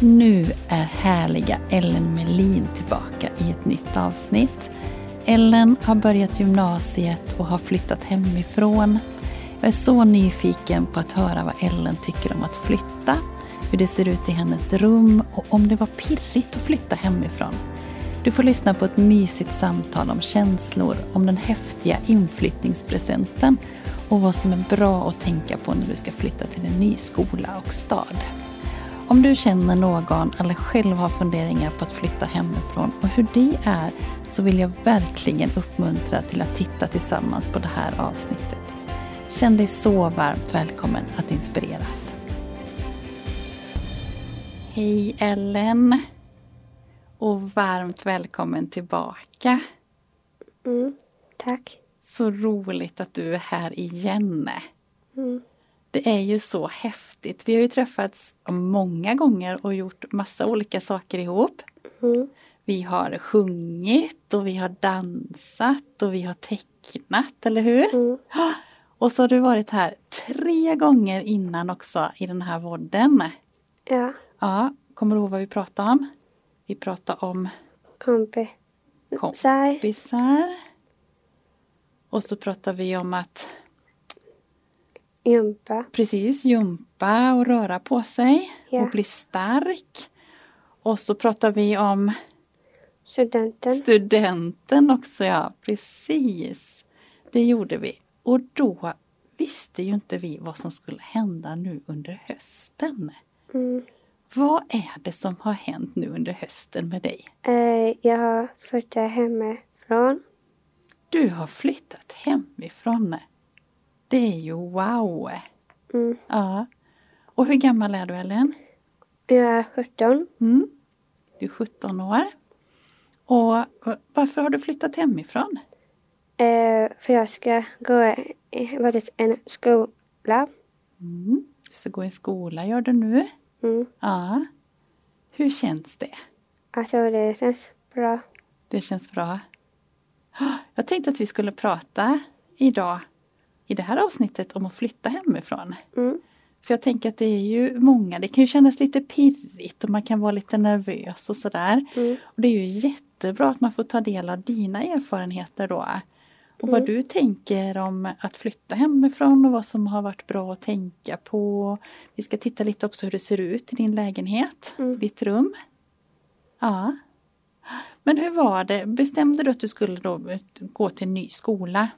Nu är härliga Ellen Melin tillbaka i ett nytt avsnitt. Ellen har börjat gymnasiet och har flyttat hemifrån. Jag är så nyfiken på att höra vad Ellen tycker om att flytta, hur det ser ut i hennes rum och om det var pirrigt att flytta hemifrån. Du får lyssna på ett mysigt samtal om känslor, om den häftiga inflyttningspresenten och vad som är bra att tänka på när du ska flytta till en ny skola och stad. Om du känner någon eller själv har funderingar på att flytta hemifrån och hur det är så vill jag verkligen uppmuntra till att titta tillsammans på det här avsnittet. Känn dig så varmt välkommen att inspireras. Hej Ellen! Och varmt välkommen tillbaka. Mm, tack. Så roligt att du är här igen. Mm. Det är ju så häftigt. Vi har ju träffats många gånger och gjort massa olika saker ihop. Mm. Vi har sjungit och vi har dansat och vi har tecknat, eller hur? Mm. Och så har du varit här tre gånger innan också i den här vodden. Ja, Ja, kommer du ihåg vad vi pratade om? Vi pratade om kompisar. kompisar. Och så pratade vi om att Jumpa. precis jumpa och röra på sig Ja. och bli stark. Och så pratar vi om Studenten. studenten också, ja precis. Det gjorde vi. Och då visste ju inte vi vad som skulle hända nu under hösten. Mm. Vad är det som har hänt nu under hösten med dig? Eh, jag har flyttat hemifrån. Du har flyttat hemifrån. Det är ju wow! Mm. Ja. Och hur gammal är du Ellen? Jag är 17. Mm. Du är 17 år. Och varför har du flyttat hemifrån? Eh, för jag ska gå i en skola. Mm. Du ska gå i skola, gör du nu? Mm. Ja. Hur känns det? Alltså det känns bra. Det känns bra. Jag tänkte att vi skulle prata idag i det här avsnittet om att flytta hemifrån. Mm. För jag tänker att det är ju många, det kan ju kännas lite pirrigt och man kan vara lite nervös och sådär. Mm. Och det är ju jättebra att man får ta del av dina erfarenheter då. Och vad Mm. du tänker om att flytta hemifrån och vad som har varit bra att tänka på. Vi ska titta lite också hur det ser ut i din lägenhet, Mm. ditt rum. Ja. Men hur var det, bestämde du att du skulle då gå till en ny skola?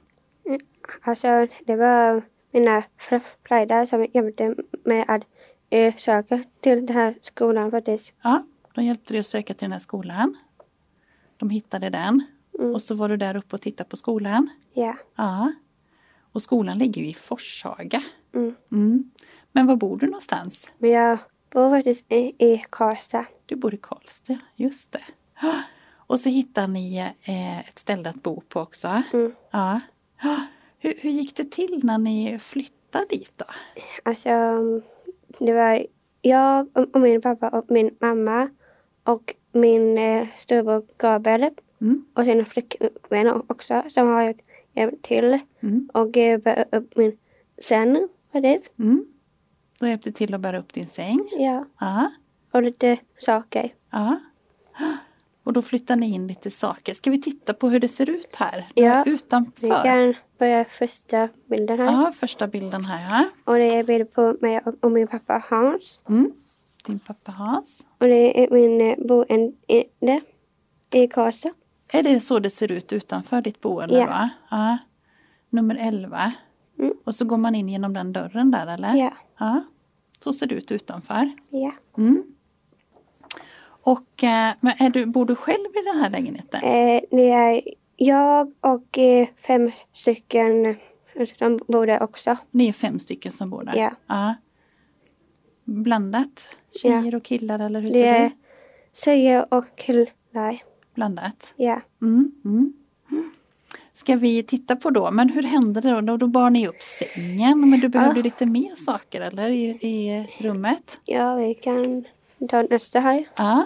Alltså det var mina föräldrar som hjälpte mig att eh, söka till den här skolan faktiskt. Ja, de hjälpte dig att söka till den här skolan. De hittade den. Mm. Och så var du där uppe och tittade på skolan. Ja. Ja. Och skolan ligger ju i Forshaga. Mm. Mm. Men var bor du någonstans? Men jag bor faktiskt i, i Karlstad. Du bor i Karlstad, just det. Och så hittade ni eh, ett ställe att bo på också. Mm. Ja. Hur, hur gick det till när ni flyttade dit då? Alltså, det var jag och min pappa och min mamma och min eh, storbror Gabriel Mm. och sina flickvänner också som har hjälpt- till Mm. och eh, bära upp min säng. Mm. De hjälpte till att bära upp din säng. Ja, Ja. och lite saker. Ja. Och då flyttar ni in lite saker. Ska vi titta på hur det ser ut här? Ja. Vi Utanför. kan börja första bilden här. Ja, första bilden här. Ja. Och det är bild på mig och, och min pappa Hans. Mm. Din pappa Hans. Och det är min eh, boende i Karlstad. Är det så det ser ut utanför ditt boende Ja. då? Ja. Nummer 11. Mm. Och så går man in genom den dörren där eller? Ja. Ja. Så ser det ut utanför. Ja. Mm. Och eh, men är du, bor du själv i den här lägenheten? Eh, det är jag och eh, fem stycken som bor där också. Ni är fem stycken som bor där? Ja. ja. Blandat? Tjejer och killar eller hur ser det är tjejer och killar. Blandat? Ja. Mm, mm. Ska vi titta på då, men hur hände det då? Då, då bar ni upp sängen, men du behövde Ja. lite mer saker eller i, i rummet? ja, vi kan ta nästa här. Ja.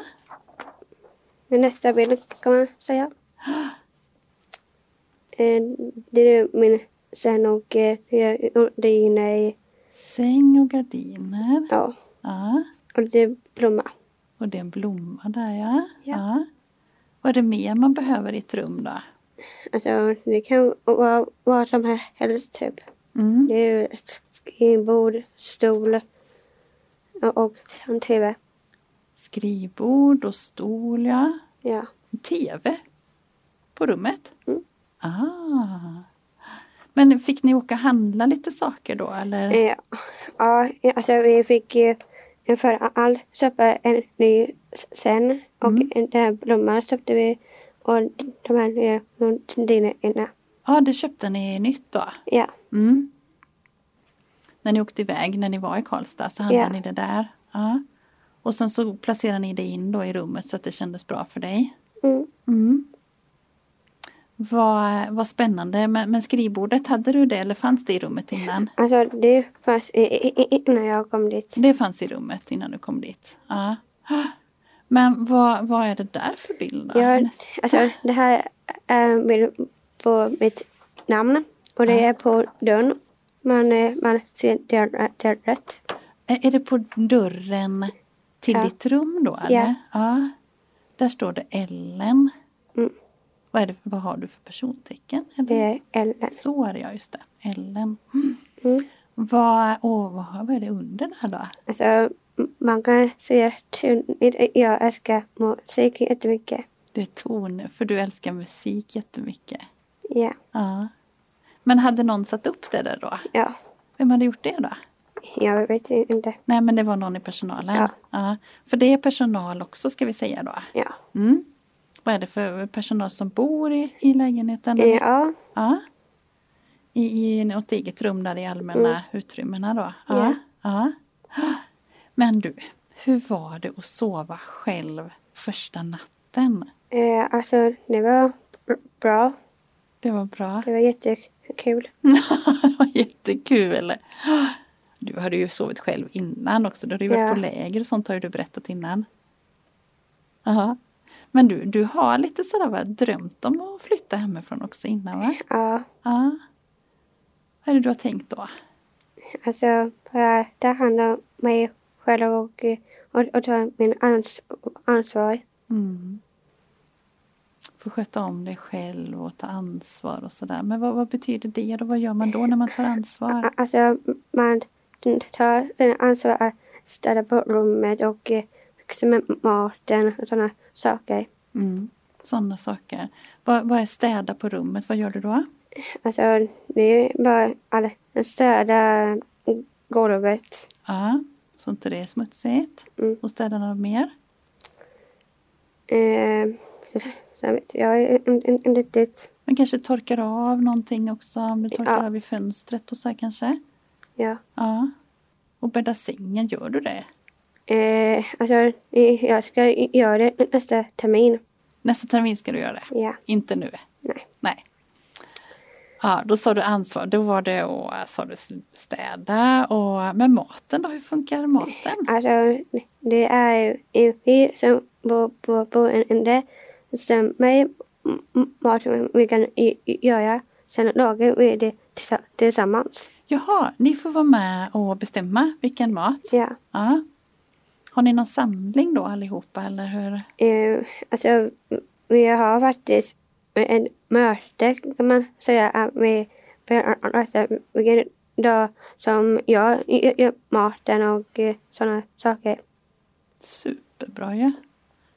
Nästa bild kan man säga. Eh, det är min sen och eh, inne i, Säng och gardiner. ja, Ja. och det är blomma. Och det är en blomma där ja. Ja. Vad är det mer man behöver i ett rum då? Alltså det kan vara vad som helst typ. Mm. Det är ett skrivbord, stol och en tv. Skrivbord och stol ja. Ja. TV på rummet? Mm. Ah. Men fick ni åka och handla lite saker då eller? Ja, alltså vi fick eh, för allt köpa en ny sen och Mm. den här blomman köpte vi och de här nya gardinerna. Ja, det köpte ni nytt då? Ja, Mm. När ni åkte iväg, när ni var i Karlstad så handlade Ja. ni det där? Ja. Och sen så placerade ni det in då i rummet så att det kändes bra för dig? mm. Mm. Vad, vad spännande, men, men skrivbordet, hade du det eller fanns det i rummet innan? alltså det fanns innan jag kom dit. Det fanns i rummet innan du kom dit? Ja. Men vad, vad är det där för bild då? Jag, alltså det här är en bild på mitt namn och det är på dörren. Man, eh, man ser det rätt. Är det på dörren till Ja. ditt rum då? Eller? Ja. ja. Där står det Ellen. Mm. Vad, är det, vad har du för persontecken? Eller? Det är Ellen. Så är det ja, just det. Ellen. Mm. Mm. Vad, åh, vad, vad är det under där då? Alltså man kan säga tydligt jag älskar musik jättemycket. Det är toner, för du älskar musik jättemycket. Ja, Ja. Men hade någon satt upp det där då? ja. Vem hade gjort det då? Jag vet inte. Nej men det var någon i personalen? Ja. För det är personal också ska vi säga då? Ja. Mm. Vad är det för personal som bor i, i lägenheten? eller? Ja, Ja. I, I något eget rum där i allmänna Mm. utrymmena då? Ja. ja. Men du, hur var det att sova själv första natten? eh, alltså det var br- bra. Det var bra. Det var jättekul. det var jättekul. Du hade ju sovit själv innan också. Du hade ju varit på läger och sånt har du berättat innan. Aha. Men du, du har lite sådär va, drömt om att flytta hemifrån också innan va? Ja, Ja. Vad är det du har tänkt då? alltså bara ta hand om mig själv och, och, och ta min ans ansvar. Mm. Få sköta om dig själv och ta ansvar och sådär. Men vad, vad betyder det då? Vad gör man då när man tar ansvar? Alltså man sin ansvar att städa på rummet och eh, fixa med maten och sådana saker. Mm. Sådana saker. Vad, vad är städa på rummet? Vad gör du då? Alltså det är bara att städa golvet. Ja, så inte det är smutsigt. Mm. Och städa något mer? Eh, sen vet jag inte riktigt. Men kanske torkar av någonting också. Om du torkar Ja. av i fönstret och så här kanske? Ja. Ja. Och bädda sängen, gör du det? Eh, alltså eh, jag ska göra det nästa termin. Nästa termin ska du göra det? Ja. Inte nu? Nej. Nej. Ja, då sa du ansvar. Då var det att sa du städa och med maten då, hur funkar maten? Alltså det är vi som bor på boendet bestämmer vad vi kan göra. Sen lagar vi det tillsa- tillsammans. Jaha, ni får vara med och bestämma vilken mat? Ja. Ja. Har ni någon samling då allihopa eller hur? Eh, alltså vi har faktiskt en möte kan man säga att vi vilken dag som jag gör maten och sådana saker. Superbra ju.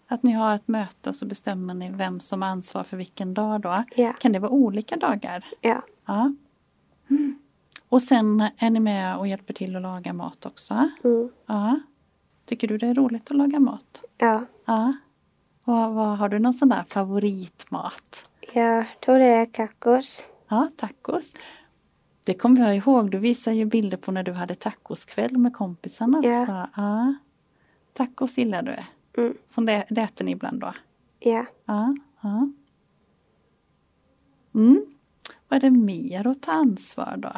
Att ni har ett möte och så bestämmer ni vem som har ansvar för vilken dag då. Ja. Kan det vara olika dagar? Ja. Ja. Mm. Och sen är ni med och hjälper till att laga mat också? Mm. Ja. Tycker du det är roligt att laga mat? Ja. Ja. Vad, vad, har du någon sån där favoritmat? Jag tror det är tacos. Ja, tacos. Det kommer jag ihåg. Du visade ju bilder på när du hade tacoskväll med kompisarna. Ja. Ja. Tacos gillar du? Mm. Som det, det äter ni ibland då? Ja. Ja. ja. Mm. Vad är det mer att ta ansvar då?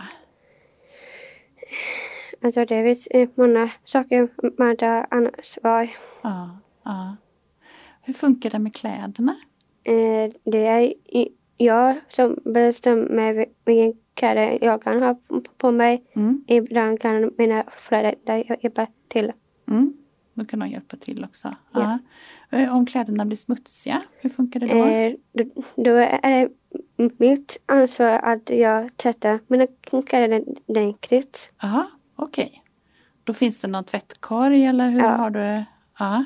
Alltså det finns eh, många saker man tar ansvar. Ja, ja. Hur funkar det med kläderna? Eh, Det är jag som bestämmer vilken kläder jag kan ha på- på mig. Mm. Ibland kan mina föräldrar hjälpa till. Mm. Då kan de hjälpa till också. Ja. Ja. Eh, Om kläderna blir smutsiga, hur funkar det då? Eh, Då, då är det mitt ansvar att jag tvättar mina kläder ordentligt. Ja, okej. Då finns det någon tvättkorg eller hur Ja. har du? Ja.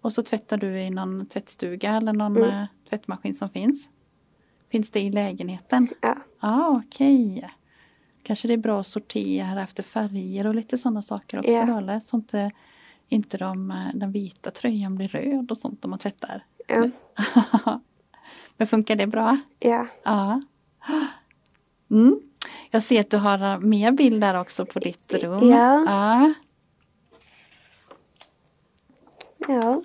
Och så tvättar du i någon tvättstuga eller någon Mm. eh, tvättmaskin som finns? Finns det i lägenheten? Ja. Ja, okej. Kanske det är bra att sortera efter färger och lite sådana saker också Ja. då eller? Så inte, de, eh, den vita tröjan blir röd och sånt om man tvättar. Ja. Men funkar det bra? Ja. Ja. Mm. Jag ser att du har eh, mer bilder också på ditt rum. Ja. ja. Ja.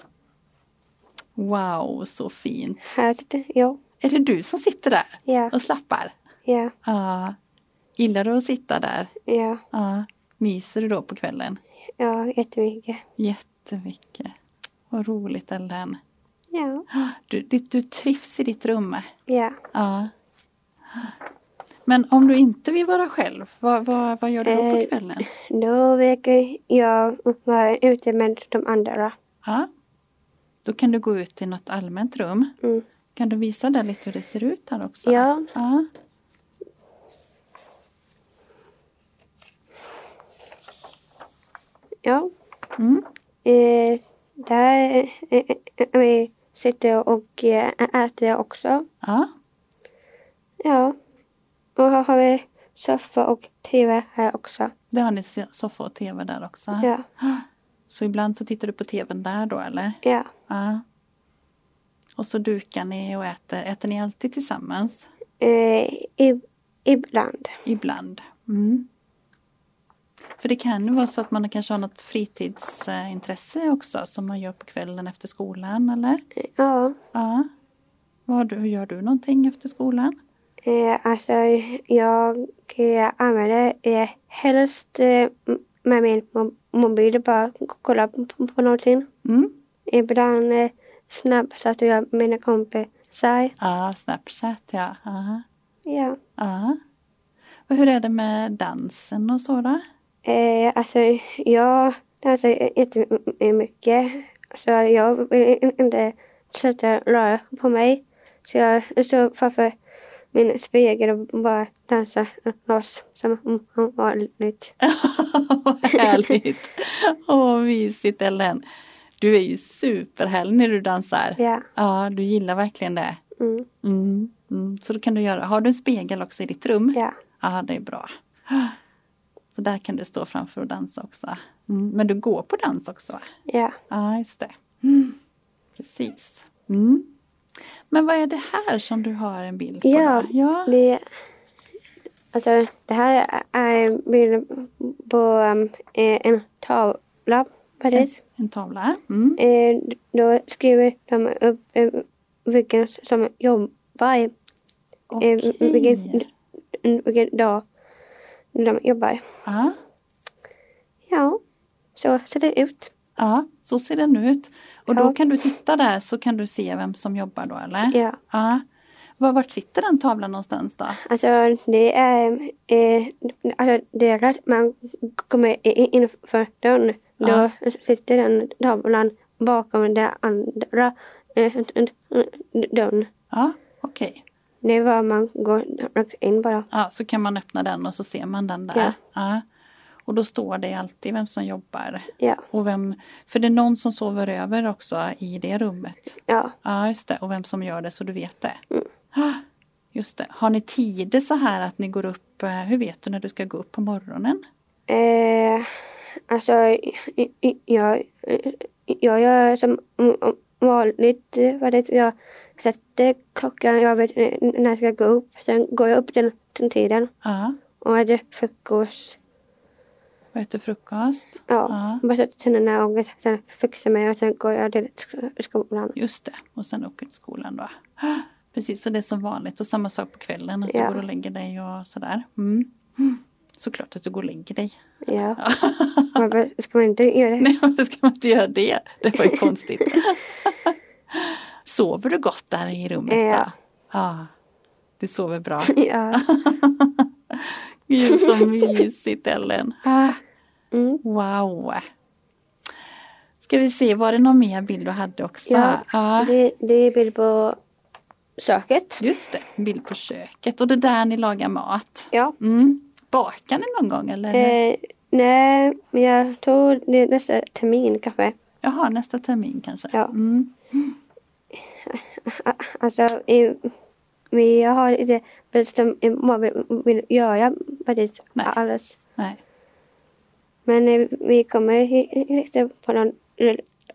Wow, så fint. Här jag. Är det du som sitter där Ja. och slappar? Ja. Ja. Gillar du att sitta där? Ja. Ja. Myser du då på kvällen? Ja, jättemycket. Jättemycket. Vad roligt Ellen. Ja. Du, du, trivs i ditt rum. Ja. Ja. Men om du inte vill vara själv, vad, vad, vad gör du då på Eh, kvällen? Då vill jag vara ute med de andra. Ja. Då kan du gå ut till något allmänt rum. Mm. Kan du visa där lite hur det ser ut här också? Ja. ja. Ja. Mm. Eh, där eh, eh, vi sitter och eh, äter också. Ja. Ja. Och här har vi soffa och tv här också. Det har ni soffa och tv där också? Ja. Så ibland så tittar du på tvn där då eller? Ja. Ja. Och så dukar ni och äter. Äter ni alltid tillsammans? Eh, i, ibland. Ibland. Mm. För det kan ju vara så att man kanske har något fritidsintresse också som man gör på kvällen efter skolan eller? Ja. Ja. Vad du, hur gör du någonting efter skolan? Eh, alltså jag eh, använder eh, helst eh, med min mo- mobil bara kolla på, på, på någonting. Mm. Ibland eh, snabbchattar jag mina kompisar. Ja, Snapchat ja. Ja. Ja. ja. Och hur är det med dansen och så då? Eh, alltså jag dansar jättemycket. Så jag vill inte sluta röra på mig. Så jag står framför min spegel och bara dansar loss som vanligt. Vad härligt! Åh, vad mysigt Ellen! Du är ju superhärlig när du dansar. Ja. Ja, du gillar verkligen det. Mm. Mm, mm. Så då kan du göra, har du en spegel också i ditt rum? Ja. Ja, det är bra. Så där kan du stå framför och dansa också. Mm. Men du går på dans också? Ja. Ja, just det. Mm. Precis. Mm. Men vad är det här som du har en bild på? Ja, ja. Det, alltså, det här är en bild på um, eh, en tavla. Precis. En tavla. Mm. Eh, då skriver de upp eh, vilken som jobbar. Eh, Okej. vilken, vilken dag de jobbar. Ja. Ja, så ser det ut. ja, så ser den ut. Och då Ja. kan du titta där så kan du se vem som jobbar då eller? Ja. ja. Var, vart sitter den tavlan någonstans då? Alltså det är, eh, alltså att man kommer in- inför dörren. Då sitter den tavlan bakom den andra eh, dörren. Ja, okej. Det är var man går rakt in bara. Ja, så kan man öppna den och så ser man den där. Ja. Ja. Och då står det alltid vem som jobbar. Ja. Och vem, för det är någon som sover över också i det rummet. Ja. Ja, just det. Och vem som gör det så du vet det. Mm. Just det. Har ni tider så här att ni går upp, eh, hur vet du när du ska gå upp på morgonen? Eh, alltså, i- jag, jag gör som vanligt. Vad det, jag sätter klockan, jag vet eh, när jag ska gå upp. Sen går jag upp den, den tiden Ja. och äter frukost. Och äter frukost? Ja, Ja. bara sätter tänderna och sen fixar mig och sen går jag till sk- skolan. Just det. Och sen åker till skolan då. Precis, så det är som vanligt. Och samma sak på kvällen, att Ja. du går och lägger dig och sådär. Mm. Såklart att du går och lägger dig. Ja. Varför ska man inte göra det? Nej, varför ska man inte göra det? Det var ju konstigt. Sover du gott där i rummet? Ja. Då? Ja. Du sover bra. Ja. Gud så mysigt Ellen. Ah, Mm. wow. Ska vi se, var det någon mer bild du hade också? Ja, Ja. det, det är bild på köket. Just det, bild på köket. Och det är där ni lagar mat. Ja. Mm. Bakar ni någon gång eller? Eh, nej, men jag tror det är nästa termin kanske. Jaha, nästa termin kanske? Ja. Mm. Alltså, jag har inte bestämt vad vi vill göra faktiskt Nej. alls. Nej. Men eh, vi kommer hi- hitta på någon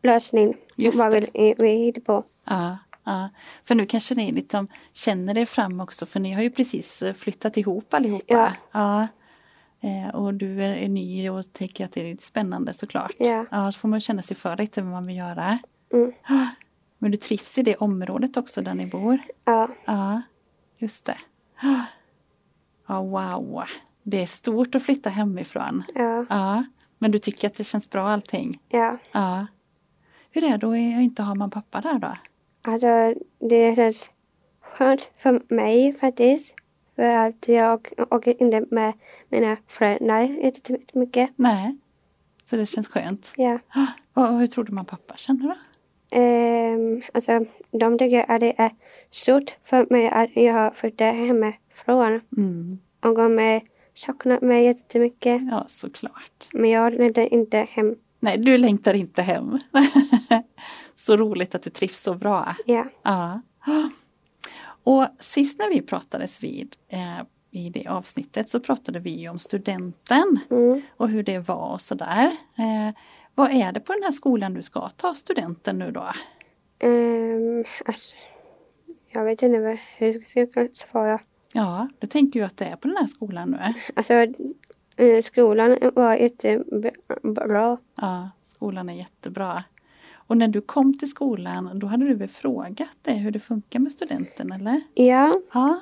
lösning. Just vad vill eh, vi hittar på. Ja, ja. För nu kanske ni liksom känner er fram också för ni har ju precis eh, flyttat ihop allihopa. Ja. ja. Eh, och du är, är ny och tycker att det är lite spännande såklart. Ja. ja då får man känna sig för lite vad man vill göra. Mm. Men du trivs i det området också där ni bor? Ja, Ja, just det. Ja, wow. Det är stort att flytta hemifrån. ja, Ja, men du tycker att det känns bra allting? ja. Ja. Hur är det då att inte ha mamma och pappa där då? Alltså, det känns skönt för mig faktiskt. För att jag åker inte med mina föräldrar jättemycket. Nej. Så det känns skönt. Ja. Och och hur tror du man pappa känner då? Ehm, alltså, de tycker att det är stort för mig att jag har flyttat hemifrån. Mm. Och de saknar mig jättemycket. Ja, såklart. Men jag längtar inte hem. Nej, du längtar inte hem. så roligt att du trivs så bra. Ja. Ja. Och sist när vi pratades vid eh, i det avsnittet så pratade vi om studenten Mm. och hur det var och sådär. Eh, vad är det på den här skolan du ska ta studenten nu då? Ehm, alltså, jag vet inte hur jag ska svara. Ja, du tänker ju att det är på den här skolan nu. Alltså, eh, skolan var jättebra. Ja, skolan är jättebra. Och när du kom till skolan, då hade du väl frågat dig hur det funkar med studenten, eller? Ja, Ja.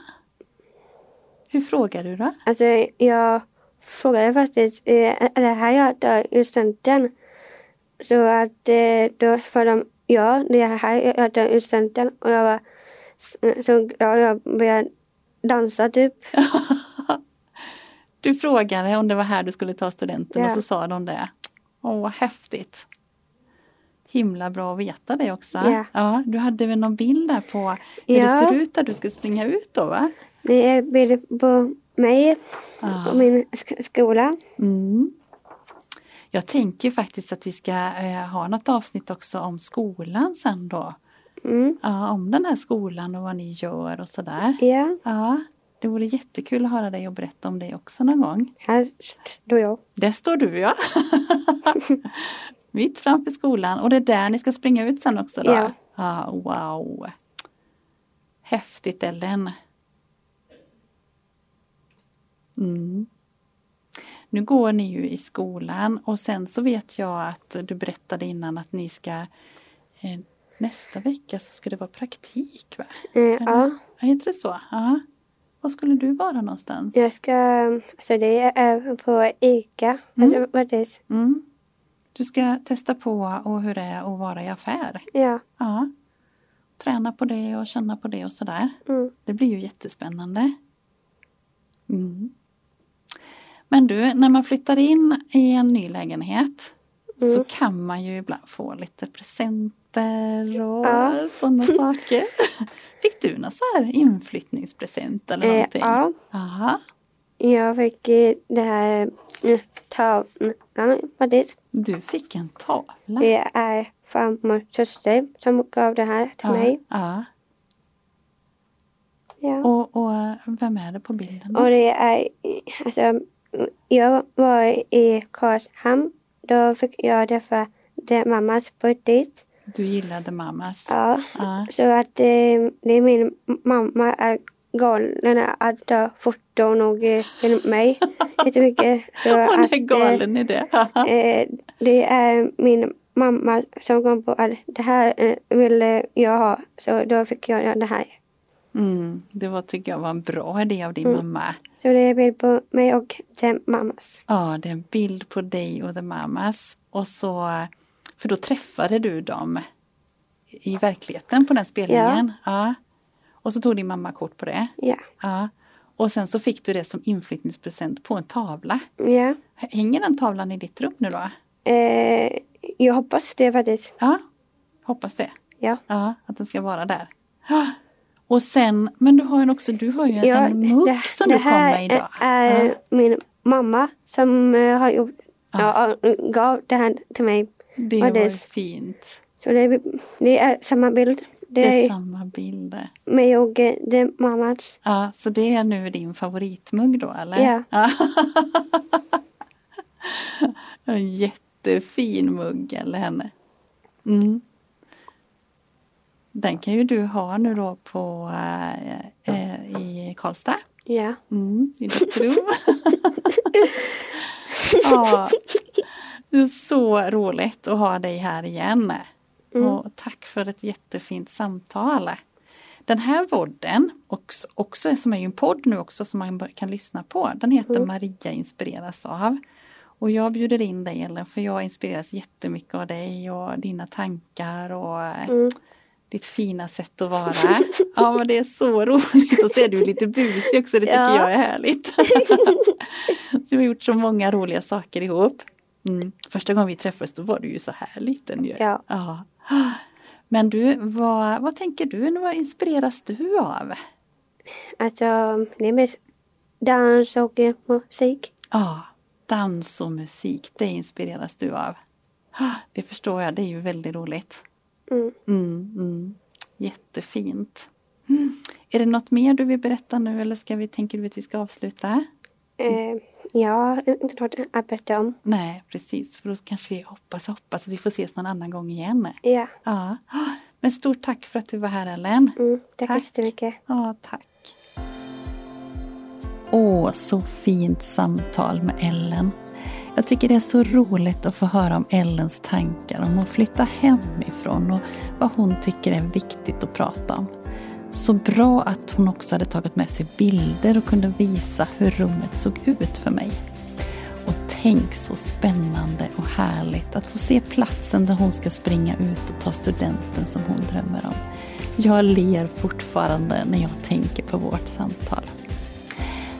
Hur frågar du då? alltså jag frågade faktiskt, eh, är det här jag tar studenten? Så att eh, då sa de, ja det är här jag ur studenten. Och jag var så glad, jag började dansa typ. Du frågade om det var här du skulle ta studenten Ja. och så sa de det. Åh, vad häftigt. Himla bra att veta det också. Ja. ja du hade väl någon bild där på hur Ja. det ser ut där du ska springa ut då va? Det är bild på mig och min sk- skola. Mm. Jag tänker faktiskt att vi ska eh, ha något avsnitt också om skolan sen då. Mm. Ja, om den här skolan och vad ni gör och sådär. Ja, Ja, det vore jättekul att höra dig och berätta om det också någon gång. här står jag. Där står du ja. Mitt framför skolan och det är där ni ska springa ut sen också då? Ja. ja wow. Häftigt Ellen. Mm. Nu går ni ju i skolan och sen så vet jag att du berättade innan att ni ska eh, nästa vecka så ska det vara praktik va? Eh, ja, Heter det så? Ja. Var skulle du vara någonstans? jag ska, alltså det är på ICA. Vad det är. Mm. Du ska testa på och hur det är att vara i affär. Ja, Ja. Träna på det och känna på det och sådär. mm. Det blir ju jättespännande. Mm. Men du, när man flyttar in i en ny lägenhet så Mm. kan man ju ibland få lite presenter och Ja. sådana saker. Fick du någon så här inflyttningspresent eller Eh, någonting? ja. Aha. Jag fick eh, det här eh, tavlan faktiskt. Du fick en tavla. Det är farmors syster som gav det här till ja, mig. Ja. Ja. Och, och vem är det på bilden? Och det är, alltså, jag var i Karlshamn. Då fick jag det för det mammas budget. Du gillade mammas? Ja. Ja. Så att eh, det är min mamma är galen att ta foton och eh, mig jättemycket. Så Hon är galen i det. Eh, det är min mamma som kom på att det här eh, ville jag ha. Så då fick jag det här. Mm, det var, tycker jag var en bra idé av din Mm. mamma. Så det är en bild på mig och sen mammas. Ja, det är en bild på dig och the mamas. Och så, för då träffade du dem i verkligheten på den spelningen. Ja. Och så tog din mamma kort på det. Ja. Ja. Och sen så fick du det som inflyttningspresent på en tavla. Ja. Hänger den tavlan i ditt rum nu då? Eh, jag hoppas det faktiskt. Ja, hoppas det. Ja. Ja, att den ska vara där. Ja. Och sen, men du har ju också, du har ju en, Ja, en mugg det, som det du kom här med idag. är Ja. min mamma som eh, har gjort, Ja. ja. gav det här till mig. Det och var det- fint. Så det, det är samma bild. Det Det är samma bilder. mig och eh, det är mammas. Ja, så det är nu din favoritmugg då eller? Ja. en jättefin mugg eller henne. Mm. Den kan ju du ha nu då på äh, äh, i Karlstad. Ja. Mm, I ditt rum. ja, det är så roligt att ha dig här igen. Mm. Och tack för ett jättefint samtal. Den här vodden, också, också, som är ju en podd nu också som man kan lyssna på, den heter Mm. Maria inspireras av. Och jag bjuder in dig Ellen för jag inspireras jättemycket av dig och dina tankar och eh, Mm. Ditt fina sätt att vara. Ja men det är så roligt och så är du lite busig också, det tycker Ja. jag är härligt. så vi har gjort så många roliga saker ihop. Mm. Första gången vi träffades då var du ju så här liten ju. Ja. ja. Men du, vad, vad tänker du? Vad inspireras du av? Alltså det är mest dans och eh, musik. Ja, dans och musik, det inspireras du av. Det förstår jag, det är ju väldigt roligt. Mm. Mm, mm. Jättefint. Mm. Är det något mer du vill berätta nu eller ska vi, tänker du att vi ska avsluta? Eh, ja, inte något att berätta om. Nej, precis, för då kanske vi hoppas, hoppas att vi får ses någon annan gång igen. Ja. Ja. Men stort tack för att du var här Ellen. Mm, tack, Tack. jättemycket. Ja, tack. Åh, så fint samtal med Ellen. Jag tycker det är så roligt att få höra om Ellens tankar om att flytta hemifrån och vad hon tycker är viktigt att prata om. Så bra att hon också hade tagit med sig bilder och kunde visa hur rummet såg ut för mig. Och tänk så spännande och härligt att få se platsen där hon ska springa ut och ta studenten som hon drömmer om. Jag ler fortfarande när jag tänker på vårt samtal.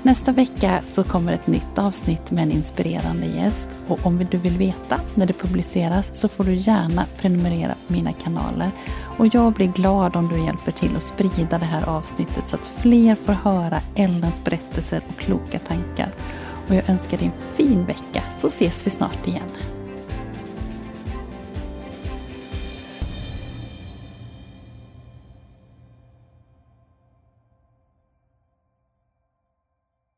Nästa vecka så kommer ett nytt avsnitt med en inspirerande gäst. Och om du vill veta när det publiceras så får du gärna prenumerera på mina kanaler. Och jag blir glad om du hjälper till att sprida det här avsnittet så att fler får höra Ellens berättelser och kloka tankar. Och jag önskar dig en fin vecka så ses vi snart igen.